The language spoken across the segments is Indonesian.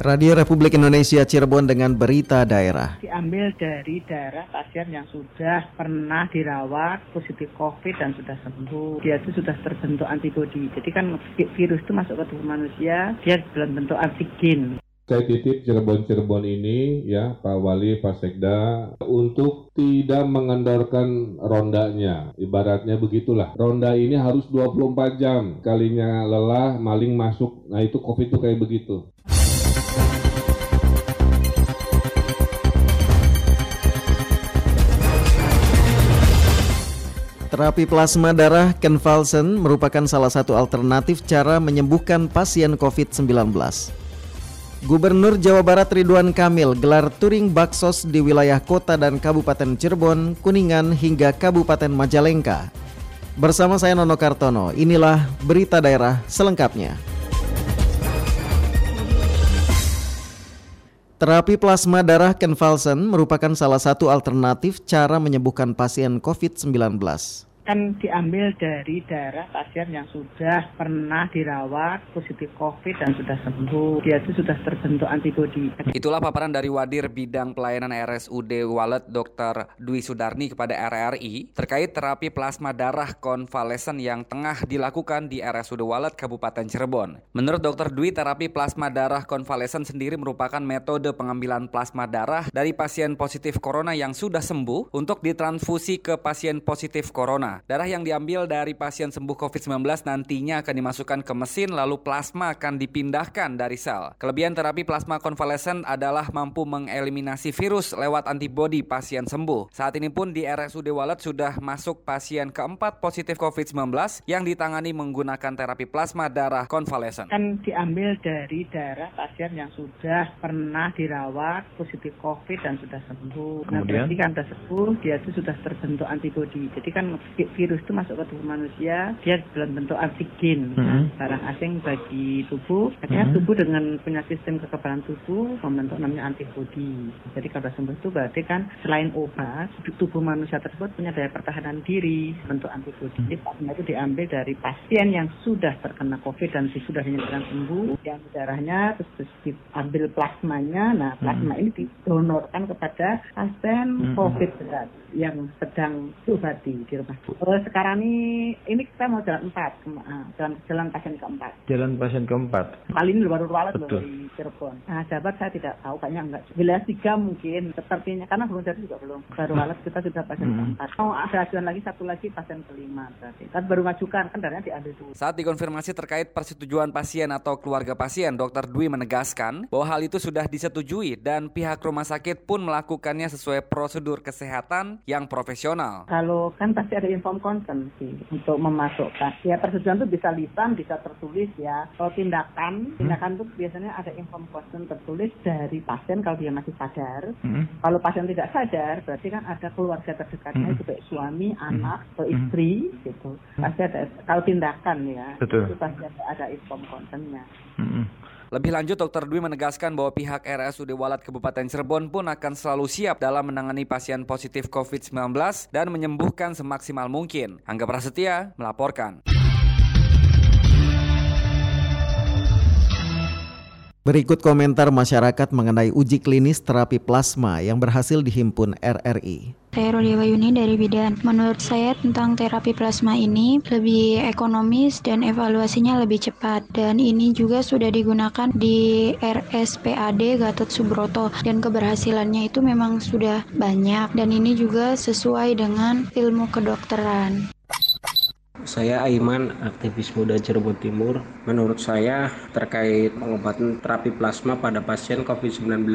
Radio Republik Indonesia Cirebon dengan berita daerah. Diambil dari darah pasien yang sudah pernah dirawat positif COVID dan sudah sembuh. Dia itu sudah terbentuk antibodi. Jadi kan virus itu masuk ke tubuh manusia, dia dalam bentuk antigen. Saya titip Cirebon-Cirebon ini ya Pak Wali, Pak Sekda untuk tidak mengendorkan rondanya. Ibaratnya begitulah. Ronda ini harus 24 jam. Kalinya lelah, maling masuk. Nah itu COVID itu kayak begitu. Terapi plasma darah convalescent merupakan salah satu alternatif cara menyembuhkan pasien COVID-19. Gubernur Jawa Barat Ridwan Kamil gelar touring baksos di wilayah kota dan Kabupaten Cirebon, Kuningan hingga Kabupaten Majalengka. Bersama saya Nono Kartono, inilah berita daerah selengkapnya. Terapi plasma darah convalescent merupakan salah satu alternatif cara menyembuhkan pasien COVID-19 kan diambil dari darah pasien yang sudah pernah dirawat positif COVID dan sudah sembuh. Dia itu sudah terbentuk antibodi. Itulah paparan dari Wadir Bidang Pelayanan RSUD Walet Dr. Dwi Sudarni kepada RRI terkait terapi plasma darah konvalesen yang tengah dilakukan di RSUD Walet Kabupaten Cirebon. Menurut Dr. Dwi, terapi plasma darah konvalesen sendiri merupakan metode pengambilan plasma darah dari pasien positif corona yang sudah sembuh untuk ditransfusi ke pasien positif corona. Darah yang diambil dari pasien sembuh COVID-19 nantinya akan dimasukkan ke mesin lalu plasma akan dipindahkan dari sel. Kelebihan terapi plasma konvalesen adalah mampu mengeliminasi virus lewat antibodi pasien sembuh. Saat ini pun di RSUD Walet sudah masuk pasien keempat positif COVID-19 yang ditangani menggunakan terapi plasma darah konvalesen. Kan diambil dari darah pasien yang sudah pernah dirawat positif COVID dan sudah sembuh. Nah, Kemudian? Nah, berarti kan sudah sembuh, dia itu sudah terbentuk antibodi. Jadi kan virus itu masuk ke tubuh manusia, dia dalam bentuk antigen, mm-hmm. barang asing bagi tubuh. Akhirnya mm-hmm. tubuh dengan punya sistem kekebalan tubuh membentuk namanya antibodi. Jadi kalau sembuh itu berarti kan selain obat, tubuh manusia tersebut punya daya pertahanan diri bentuk antibodi. Jadi plasma itu diambil dari pasien yang sudah terkena COVID dan sudah dinyatakan sembuh, yang darahnya terus, diambil plasmanya. Nah, plasma mm-hmm. ini didonorkan kepada pasien mm-hmm. COVID berat yang sedang diobati di rumah. Oh, sekarang ini ini kita mau jalan empat, uh, jalan jalan pasien keempat. Jalan pasien keempat. Kali ini baru walet loh di Cirebon. Nah, jabat saya tidak tahu, kayaknya enggak. Wilayah tiga mungkin sepertinya karena belum jadi juga belum. Baru walet kita sudah pasien hmm. keempat. Mau oh, ada ajuan lagi satu lagi pasien kelima berarti. Kan baru ngajukan kan darahnya diambil dulu. Saat dikonfirmasi terkait persetujuan pasien atau keluarga pasien, Dokter Dwi menegaskan bahwa hal itu sudah disetujui dan pihak rumah sakit pun melakukannya sesuai prosedur kesehatan yang profesional. Kalau kan pasti ada inform consent sih untuk memasukkan. Ya persetujuan itu bisa lisan, bisa tertulis ya. Kalau tindakan, hmm. tindakan itu biasanya ada inform consent tertulis dari pasien kalau dia masih sadar. Hmm. Kalau pasien tidak sadar, berarti kan ada keluarga terdekatnya hmm. baik suami, hmm. anak, atau istri hmm. gitu. Pasti ada. Kalau tindakan ya, Betul. itu pasti ada, ada inform consentnya. Hmm. Lebih lanjut, Dr. Dwi menegaskan bahwa pihak RSUD Walat Kabupaten Cirebon pun akan selalu siap dalam menangani pasien positif COVID-19 dan menyembuhkan semaksimal mungkin. Angga Prasetya melaporkan. Berikut komentar masyarakat mengenai uji klinis terapi plasma yang berhasil dihimpun RRI. Saya Rodia Wayuni dari Bidan. Menurut saya tentang terapi plasma ini lebih ekonomis dan evaluasinya lebih cepat. Dan ini juga sudah digunakan di RSPAD Gatot Subroto dan keberhasilannya itu memang sudah banyak dan ini juga sesuai dengan ilmu kedokteran. Saya Aiman, aktivis muda Cirebon Timur. Menurut saya terkait pengobatan terapi plasma pada pasien COVID-19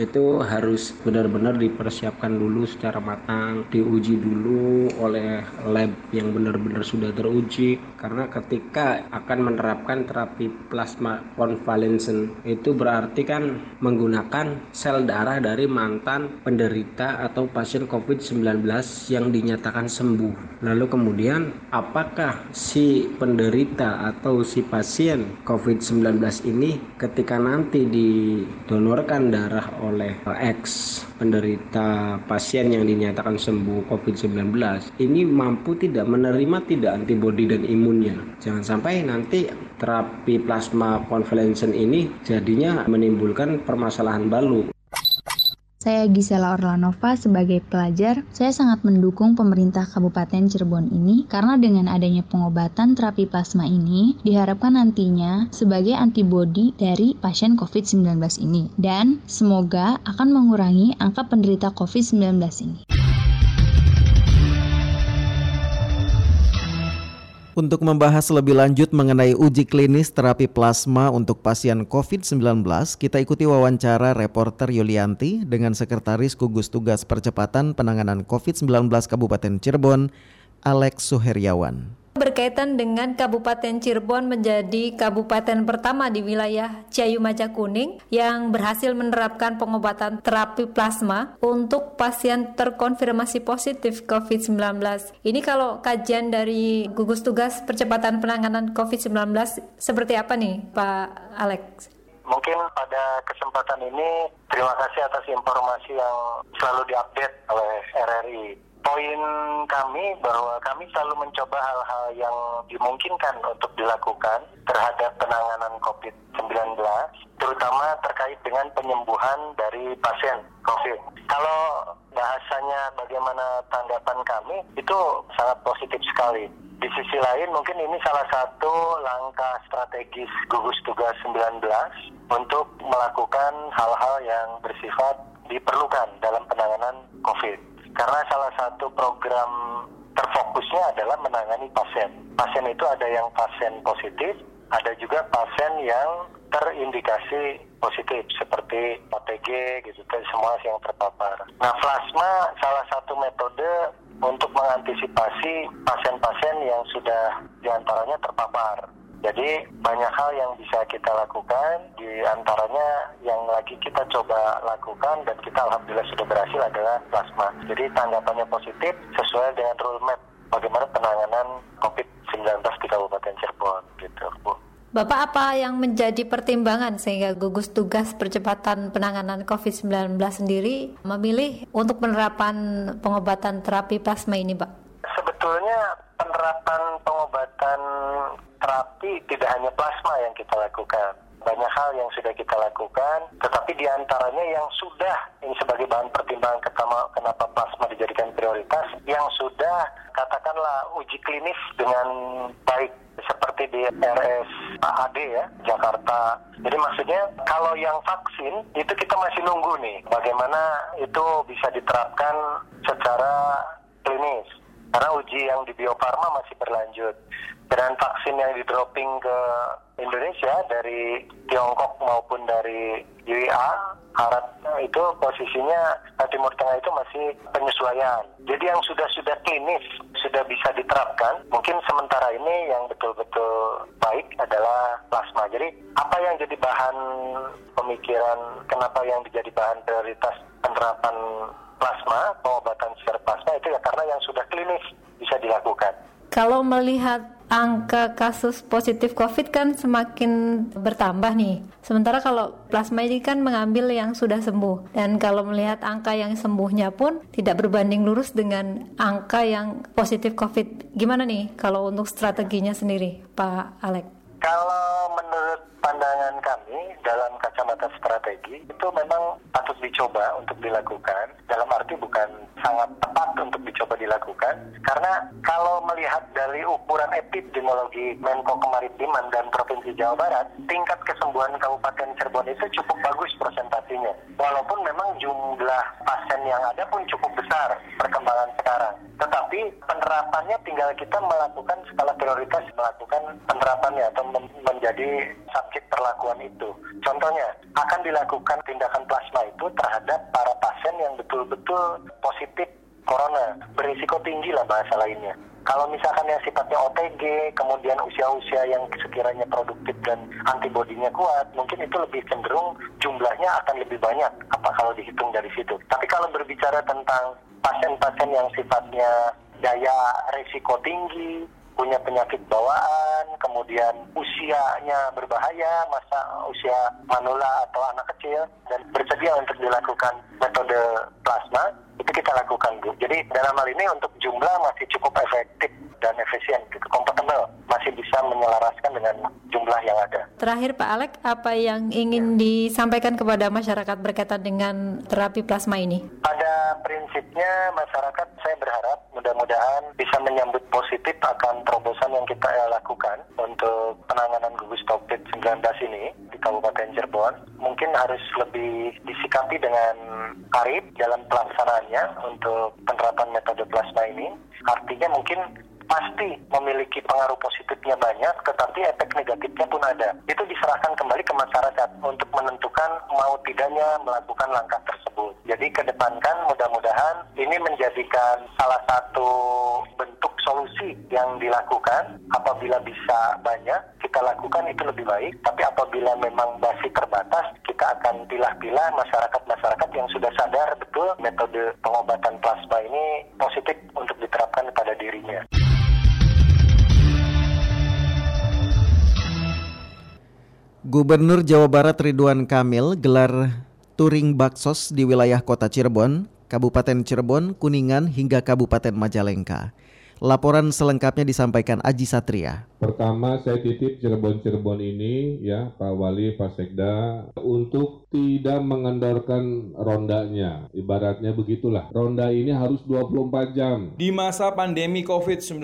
itu harus benar-benar dipersiapkan dulu secara matang, diuji dulu oleh lab yang benar-benar sudah teruji karena ketika akan menerapkan terapi plasma convalescent itu berarti kan menggunakan sel darah dari mantan penderita atau pasien COVID-19 yang dinyatakan sembuh. Lalu kemudian apa apakah si penderita atau si pasien COVID-19 ini ketika nanti didonorkan darah oleh ex penderita pasien yang dinyatakan sembuh COVID-19 ini mampu tidak menerima tidak antibodi dan imunnya. Jangan sampai nanti terapi plasma convalescent ini jadinya menimbulkan permasalahan baru. Saya Gisela Orlanova sebagai pelajar, saya sangat mendukung pemerintah Kabupaten Cirebon ini karena dengan adanya pengobatan terapi plasma ini diharapkan nantinya sebagai antibodi dari pasien COVID-19 ini dan semoga akan mengurangi angka penderita COVID-19 ini. Untuk membahas lebih lanjut mengenai uji klinis terapi plasma untuk pasien COVID-19, kita ikuti wawancara reporter Yulianti dengan Sekretaris Gugus Tugas Percepatan Penanganan COVID-19 Kabupaten Cirebon, Alex Suheryawan. Berkaitan dengan Kabupaten Cirebon menjadi kabupaten pertama di wilayah Ciayu Maja Kuning yang berhasil menerapkan pengobatan terapi plasma untuk pasien terkonfirmasi positif COVID-19. Ini kalau kajian dari gugus tugas percepatan penanganan COVID-19 seperti apa nih Pak Alex? Mungkin pada kesempatan ini terima kasih atas informasi yang selalu diupdate oleh RRI poin kami bahwa kami selalu mencoba hal-hal yang dimungkinkan untuk dilakukan terhadap penanganan COVID-19, terutama terkait dengan penyembuhan dari pasien COVID. Kalau bahasanya bagaimana tanggapan kami, itu sangat positif sekali. Di sisi lain mungkin ini salah satu langkah strategis gugus tugas 19 untuk melakukan hal-hal yang bersifat diperlukan dalam penanganan COVID karena salah satu program terfokusnya adalah menangani pasien. Pasien itu ada yang pasien positif, ada juga pasien yang terindikasi positif seperti OTG gitu kan semua yang terpapar. Nah, plasma salah satu metode untuk mengantisipasi pasien-pasien yang sudah di antaranya terpapar. Jadi banyak hal yang bisa kita lakukan, di antaranya yang lagi kita coba lakukan dan kita alhamdulillah sudah berhasil adalah plasma. Jadi tanggapannya positif sesuai dengan roadmap bagaimana penanganan COVID-19 di Kabupaten Cirebon gitu, Bu. Bapak apa yang menjadi pertimbangan sehingga gugus tugas percepatan penanganan COVID-19 sendiri memilih untuk penerapan pengobatan terapi plasma ini, Pak? Sebetulnya penerapan pengobatan terapi tidak hanya plasma yang kita lakukan. Banyak hal yang sudah kita lakukan, tetapi di antaranya yang sudah, ini sebagai bahan pertimbangan pertama kenapa plasma dijadikan prioritas, yang sudah katakanlah uji klinis dengan baik seperti di RS AD ya, Jakarta. Jadi maksudnya kalau yang vaksin itu kita masih nunggu nih bagaimana itu bisa diterapkan secara klinis. Karena uji yang di Bio Farma masih berlanjut dan vaksin yang di dropping ke Indonesia dari Tiongkok maupun dari UEA Arab itu posisinya Timur Tengah itu masih penyesuaian. Jadi yang sudah-sudah klinis sudah bisa diterapkan, mungkin sementara ini yang betul-betul baik adalah plasma. Jadi apa yang jadi bahan pemikiran, kenapa yang menjadi bahan prioritas penerapan plasma, pengobatan secara plasma itu ya karena yang sudah klinis bisa dilakukan. Kalau melihat angka kasus positif COVID kan semakin bertambah nih. Sementara kalau plasma ini kan mengambil yang sudah sembuh. Dan kalau melihat angka yang sembuhnya pun tidak berbanding lurus dengan angka yang positif COVID. Gimana nih kalau untuk strateginya sendiri, Pak Alek? Kalau menurut pandangan kami dalam kacamata strategi itu memang patut dicoba untuk dilakukan. Dalam arti bukan sangat tepat untuk dicoba dilakukan. Karena kalau melihat dari ukuran epidemiologi Menko Kemaritiman dan Provinsi Jawa Barat tingkat kesembuhan Kabupaten Cirebon itu cukup bagus presentasinya walaupun memang jumlah pasien yang ada pun cukup besar perkembangan sekarang. Tetapi penerapannya tinggal kita melakukan skala prioritas melakukan penerapannya atau menjadi subjek perlakuan itu. Contohnya, akan dilakukan tindakan plasma itu terhadap para pasien yang betul-betul positif corona, berisiko tinggi lah bahasa lainnya. Kalau misalkan yang sifatnya OTG, kemudian usia-usia yang sekiranya produktif dan antibodinya kuat, mungkin itu lebih cenderung jumlahnya akan lebih banyak apa kalau dihitung dari situ. Tapi kalau berbicara tentang pasien-pasien yang sifatnya daya risiko tinggi, punya penyakit bawaan, kemudian usianya berbahaya, masa usia manula atau anak kecil, dan bersedia untuk dilakukan metode plasma, itu kita lakukan Bu. Jadi dalam hal ini untuk jumlah masih cukup efektif dan efisien, gitu, kompatibel, masih bisa menyelaraskan dengan jumlah yang ada. Terakhir Pak Alek, apa yang ingin disampaikan kepada masyarakat berkaitan dengan terapi plasma ini? Pada prinsipnya masyarakat saya berharap mudah-mudahan bisa menyambut positif akan terobosan yang kita lakukan untuk penanganan gugus COVID-19 ini di Kabupaten Cirebon. Mungkin harus lebih disikapi dengan arif dalam pelaksanaannya untuk penerapan metode plasma ini. Artinya mungkin pasti memiliki pengaruh positifnya banyak, tetapi efek negatifnya pun ada. Itu diserahkan kembali ke masyarakat untuk menentukan mau tidaknya melakukan langkah tersebut. Jadi kedepankan mudah-mudahan ini menjadikan salah satu bentuk solusi yang dilakukan. Apabila bisa banyak, kita lakukan itu lebih baik. Tapi apabila memang masih terbatas, kita akan pilah-pilah masyarakat-masyarakat yang sudah sadar betul metode pengobatan plasma ini positif untuk diterapkan pada dirinya. Gubernur Jawa Barat Ridwan Kamil gelar touring baksos di wilayah kota Cirebon, Kabupaten Cirebon, Kuningan hingga Kabupaten Majalengka. Laporan selengkapnya disampaikan Aji Satria. Pertama saya titip Cirebon-Cirebon ini ya Pak Wali, Pak Sekda untuk tidak mengendorkan rondanya. Ibaratnya begitulah. Ronda ini harus 24 jam. Di masa pandemi COVID-19,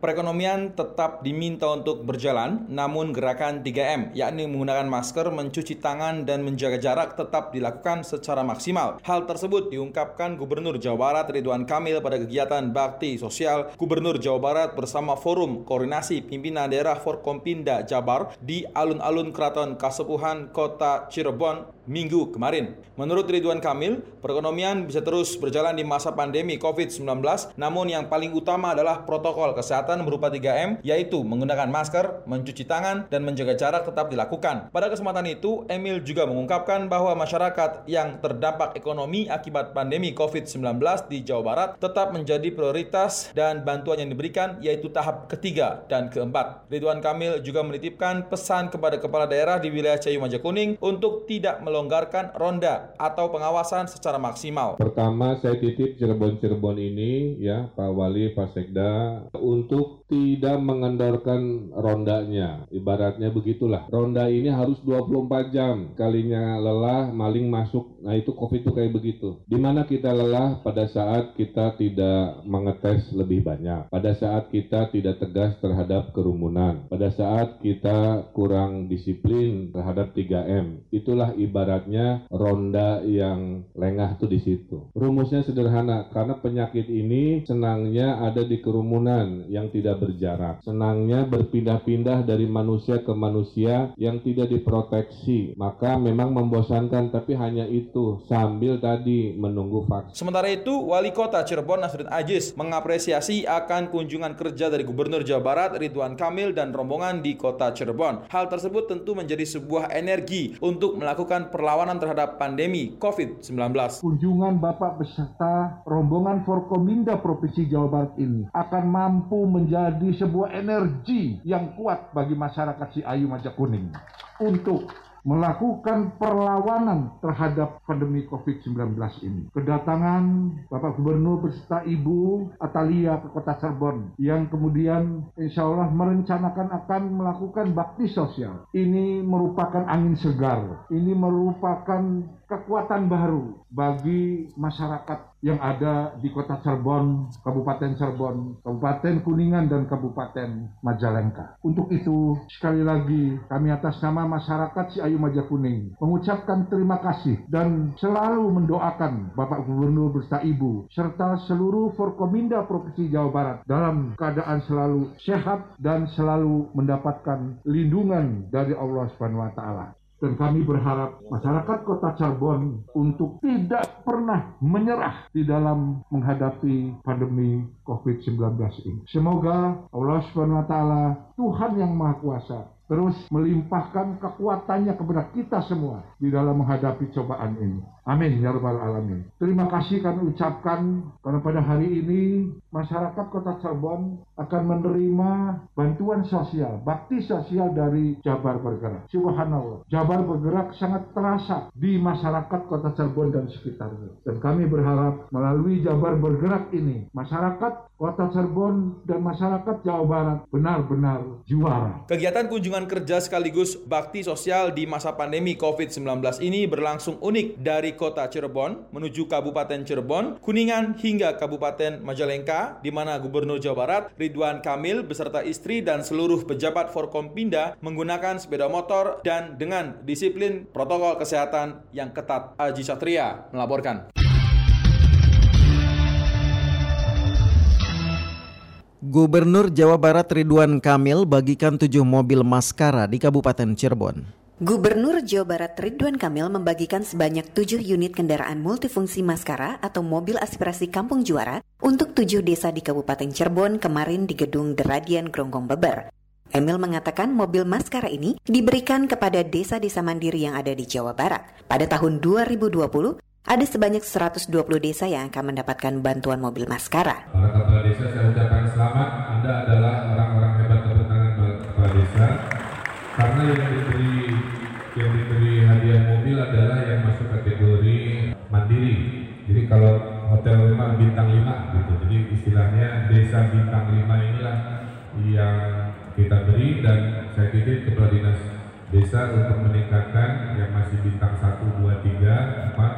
perekonomian tetap diminta untuk berjalan, namun gerakan 3M, yakni menggunakan masker, mencuci tangan, dan menjaga jarak tetap dilakukan secara maksimal. Hal tersebut diungkapkan Gubernur Jawa Barat Ridwan Kamil pada kegiatan bakti sosial Gubernur Jawa Barat bersama Forum Koordinasi Pimpinan Daerah Forkompinda Jabar di alun-alun Keraton Kasepuhan Kota Cirebon minggu kemarin. Menurut Ridwan Kamil, perekonomian bisa terus berjalan di masa pandemi COVID-19, namun yang paling utama adalah protokol kesehatan berupa 3M, yaitu menggunakan masker, mencuci tangan, dan menjaga jarak tetap dilakukan. Pada kesempatan itu, Emil juga mengungkapkan bahwa masyarakat yang terdampak ekonomi akibat pandemi COVID-19 di Jawa Barat tetap menjadi prioritas dan bantuan yang diberikan yaitu tahap ketiga dan keempat. Ridwan Kamil juga menitipkan pesan kepada kepala daerah di wilayah Cayu Majakuning untuk tidak melonggarkan ronda atau pengawasan secara maksimal. Pertama saya titip Cirebon-Cirebon ini ya Pak Wali, Pak Sekda untuk tidak mengendorkan rondanya. Ibaratnya begitulah. Ronda ini harus 24 jam. Kalinya lelah, maling masuk. Nah itu COVID itu kayak begitu. Di mana kita lelah pada saat kita tidak mengetes lebih banyak. Pada saat kita tidak tegas terhadap kerumunan. Pada saat kita kurang disiplin terhadap 3M. Itulah ibarat ibaratnya ronda yang lengah tuh di situ. Rumusnya sederhana karena penyakit ini senangnya ada di kerumunan yang tidak berjarak. Senangnya berpindah-pindah dari manusia ke manusia yang tidak diproteksi. Maka memang membosankan tapi hanya itu sambil tadi menunggu vaksin. Sementara itu, Wali Kota Cirebon Nasruddin Ajis mengapresiasi akan kunjungan kerja dari Gubernur Jawa Barat Ridwan Kamil dan rombongan di Kota Cirebon. Hal tersebut tentu menjadi sebuah energi untuk melakukan perlawanan terhadap pandemi COVID-19. Kunjungan Bapak beserta rombongan Forkominda Provinsi Jawa Barat ini akan mampu menjadi sebuah energi yang kuat bagi masyarakat si Ayu Majakuning untuk melakukan perlawanan terhadap pandemi COVID-19 ini. Kedatangan Bapak Gubernur beserta Ibu Atalia ke Kota Cirebon yang kemudian insya Allah merencanakan akan melakukan bakti sosial. Ini merupakan angin segar. Ini merupakan kekuatan baru bagi masyarakat yang ada di kota Cirebon, Kabupaten Cirebon, Kabupaten Kuningan, dan Kabupaten Majalengka. Untuk itu, sekali lagi kami atas nama masyarakat si Ayu Majakuning mengucapkan terima kasih dan selalu mendoakan Bapak Gubernur beserta Ibu serta seluruh Forkominda Provinsi Jawa Barat dalam keadaan selalu sehat dan selalu mendapatkan lindungan dari Allah Subhanahu wa taala. Dan kami berharap masyarakat kota Cirebon untuk tidak pernah menyerah di dalam menghadapi pandemi COVID-19 ini. Semoga Allah taala Tuhan yang Maha Kuasa terus melimpahkan kekuatannya kepada kita semua di dalam menghadapi cobaan ini. Amin ya rabbal alamin. Terima kasih kami ucapkan karena pada hari ini masyarakat Kota Cirebon akan menerima bantuan sosial, bakti sosial dari Jabar Bergerak. Subhanallah. Jabar Bergerak sangat terasa di masyarakat Kota Cirebon dan sekitarnya. Dan kami berharap melalui Jabar Bergerak ini masyarakat Kota Cirebon dan masyarakat Jawa Barat benar-benar juara. Kegiatan kunjungan kerja sekaligus bakti sosial di masa pandemi COVID-19 ini berlangsung unik dari kota Cirebon menuju Kabupaten Cirebon, Kuningan hingga Kabupaten Majalengka, di mana Gubernur Jawa Barat Ridwan Kamil beserta istri dan seluruh pejabat Forkompinda menggunakan sepeda motor dan dengan disiplin protokol kesehatan yang ketat. Aji Satria melaporkan. Gubernur Jawa Barat Ridwan Kamil bagikan tujuh mobil maskara di Kabupaten Cirebon. Gubernur Jawa Barat Ridwan Kamil membagikan sebanyak 7 unit kendaraan multifungsi Maskara atau mobil aspirasi Kampung Juara untuk tujuh desa di Kabupaten Cirebon kemarin di Gedung Deradian Gronggong Beber. Emil mengatakan mobil Maskara ini diberikan kepada desa-desa mandiri yang ada di Jawa Barat. Pada tahun 2020, ada sebanyak 120 desa yang akan mendapatkan bantuan mobil Maskara. Para kepala desa saya ucapkan selamat, Anda adalah orang-orang hebat kepala desa karena yang Jadi kalau hotel lima bintang lima gitu. Jadi istilahnya desa bintang lima inilah yang kita beri dan saya titip kepada dinas desa untuk meningkatkan yang masih bintang satu dua tiga empat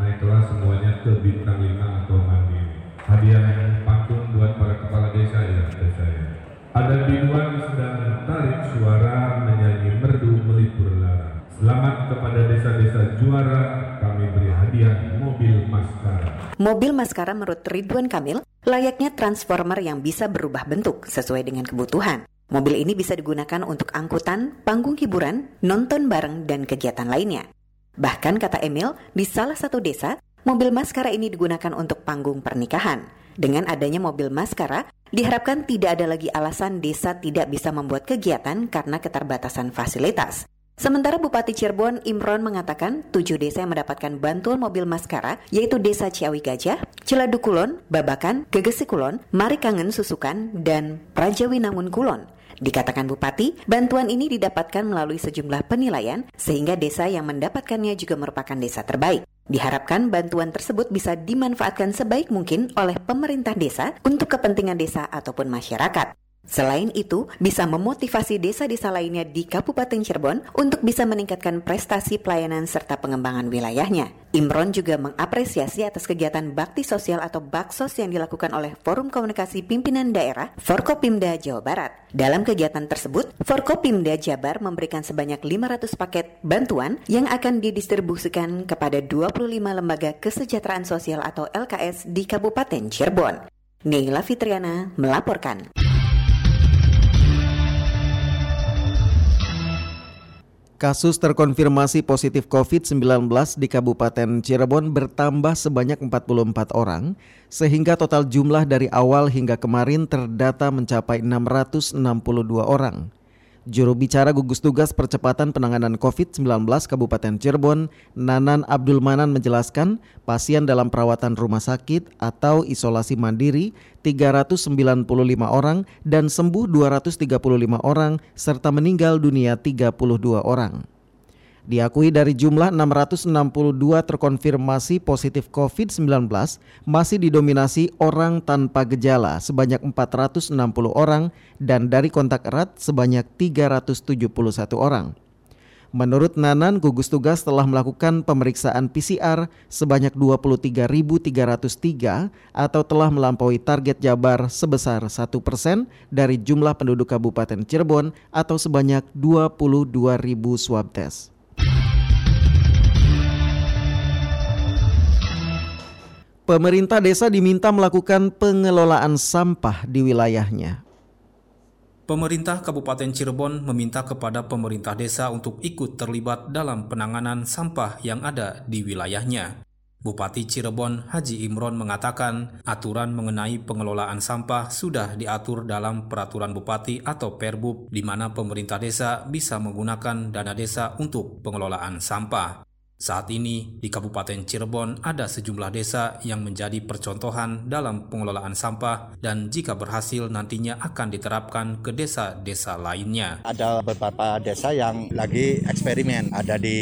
naiklah semuanya ke bintang lima atau mandiri. Hadiah pantun buat para kepala desa ya desa ya. Ada biduan sedang tarik suara menyanyi merdu melipur lara. Selamat kepada desa-desa juara, kami beri hadiah mobil Maskara. Mobil Maskara menurut Ridwan Kamil layaknya transformer yang bisa berubah bentuk sesuai dengan kebutuhan. Mobil ini bisa digunakan untuk angkutan, panggung hiburan, nonton bareng, dan kegiatan lainnya. Bahkan kata Emil, di salah satu desa, mobil Maskara ini digunakan untuk panggung pernikahan. Dengan adanya mobil Maskara, diharapkan tidak ada lagi alasan desa tidak bisa membuat kegiatan karena keterbatasan fasilitas. Sementara Bupati Cirebon Imron mengatakan tujuh desa yang mendapatkan bantuan mobil Maskara yaitu Desa Ciawi Gajah, Celadu Kulon, Babakan, Gegesi Kulon, Marikangen Susukan, dan Prajawinangun Kulon. Dikatakan Bupati, bantuan ini didapatkan melalui sejumlah penilaian sehingga desa yang mendapatkannya juga merupakan desa terbaik. Diharapkan bantuan tersebut bisa dimanfaatkan sebaik mungkin oleh pemerintah desa untuk kepentingan desa ataupun masyarakat. Selain itu, bisa memotivasi desa-desa lainnya di Kabupaten Cirebon untuk bisa meningkatkan prestasi pelayanan serta pengembangan wilayahnya. Imron juga mengapresiasi atas kegiatan bakti sosial atau baksos yang dilakukan oleh Forum Komunikasi Pimpinan Daerah Forkopimda Jawa Barat. Dalam kegiatan tersebut, Forkopimda Jabar memberikan sebanyak 500 paket bantuan yang akan didistribusikan kepada 25 lembaga kesejahteraan sosial atau LKS di Kabupaten Cirebon. Neila Fitriana melaporkan. Kasus terkonfirmasi positif COVID-19 di Kabupaten Cirebon bertambah sebanyak 44 orang, sehingga total jumlah dari awal hingga kemarin terdata mencapai 662 orang. Juru bicara gugus tugas percepatan penanganan COVID-19 Kabupaten Cirebon, Nanan Abdul Manan menjelaskan, pasien dalam perawatan rumah sakit atau isolasi mandiri 395 orang dan sembuh 235 orang serta meninggal dunia 32 orang. Diakui dari jumlah 662 terkonfirmasi positif COVID-19 masih didominasi orang tanpa gejala sebanyak 460 orang dan dari kontak erat sebanyak 371 orang. Menurut Nanan, gugus tugas telah melakukan pemeriksaan PCR sebanyak 23.303 atau telah melampaui target Jabar sebesar 1 persen dari jumlah penduduk Kabupaten Cirebon atau sebanyak 22.000 swab test. Pemerintah desa diminta melakukan pengelolaan sampah di wilayahnya. Pemerintah Kabupaten Cirebon meminta kepada pemerintah desa untuk ikut terlibat dalam penanganan sampah yang ada di wilayahnya. Bupati Cirebon Haji Imron mengatakan aturan mengenai pengelolaan sampah sudah diatur dalam peraturan bupati atau Perbub di mana pemerintah desa bisa menggunakan dana desa untuk pengelolaan sampah. Saat ini di Kabupaten Cirebon ada sejumlah desa yang menjadi percontohan dalam pengelolaan sampah dan jika berhasil nantinya akan diterapkan ke desa-desa lainnya. Ada beberapa desa yang lagi eksperimen, ada di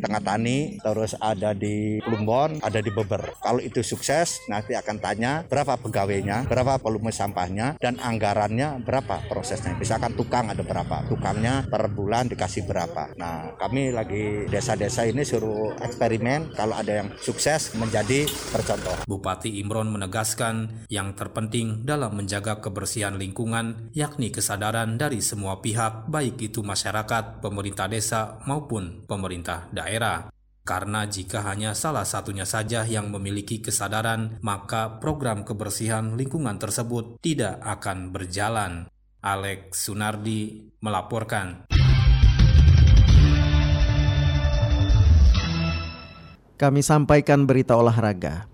Tengah Tani, terus ada di Plumbon, ada di Beber. Kalau itu sukses, nanti akan tanya berapa pegawainya, berapa volume sampahnya, dan anggarannya berapa prosesnya. Misalkan tukang ada berapa, tukangnya per bulan dikasih berapa. Nah, kami lagi desa-desa ini suruh eksperimen kalau ada yang sukses menjadi percontoh. Bupati Imron menegaskan yang terpenting dalam menjaga kebersihan lingkungan yakni kesadaran dari semua pihak baik itu masyarakat, pemerintah desa maupun pemerintah daerah. Karena jika hanya salah satunya saja yang memiliki kesadaran, maka program kebersihan lingkungan tersebut tidak akan berjalan. Alex Sunardi melaporkan. Kami sampaikan berita olahraga.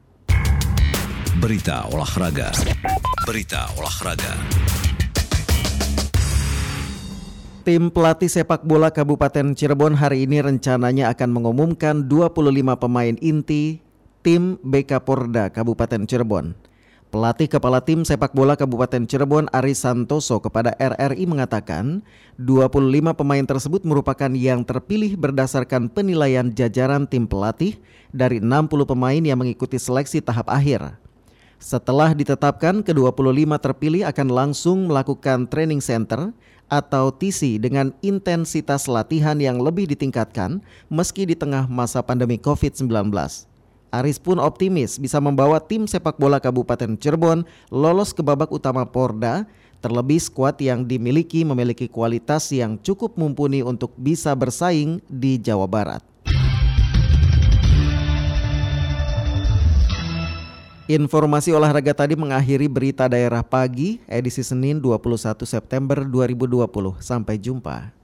Berita olahraga. Berita olahraga. Tim pelatih sepak bola Kabupaten Cirebon hari ini rencananya akan mengumumkan 25 pemain inti tim BK Porda Kabupaten Cirebon. Pelatih Kepala Tim Sepak Bola Kabupaten Cirebon Aris Santoso kepada RRI mengatakan 25 pemain tersebut merupakan yang terpilih berdasarkan penilaian jajaran tim pelatih dari 60 pemain yang mengikuti seleksi tahap akhir. Setelah ditetapkan, ke-25 terpilih akan langsung melakukan training center atau TC dengan intensitas latihan yang lebih ditingkatkan meski di tengah masa pandemi COVID-19. Aris pun optimis bisa membawa tim sepak bola Kabupaten Cirebon lolos ke babak utama Porda, terlebih skuad yang dimiliki memiliki kualitas yang cukup mumpuni untuk bisa bersaing di Jawa Barat. Informasi olahraga tadi mengakhiri berita daerah pagi edisi Senin 21 September 2020. Sampai jumpa.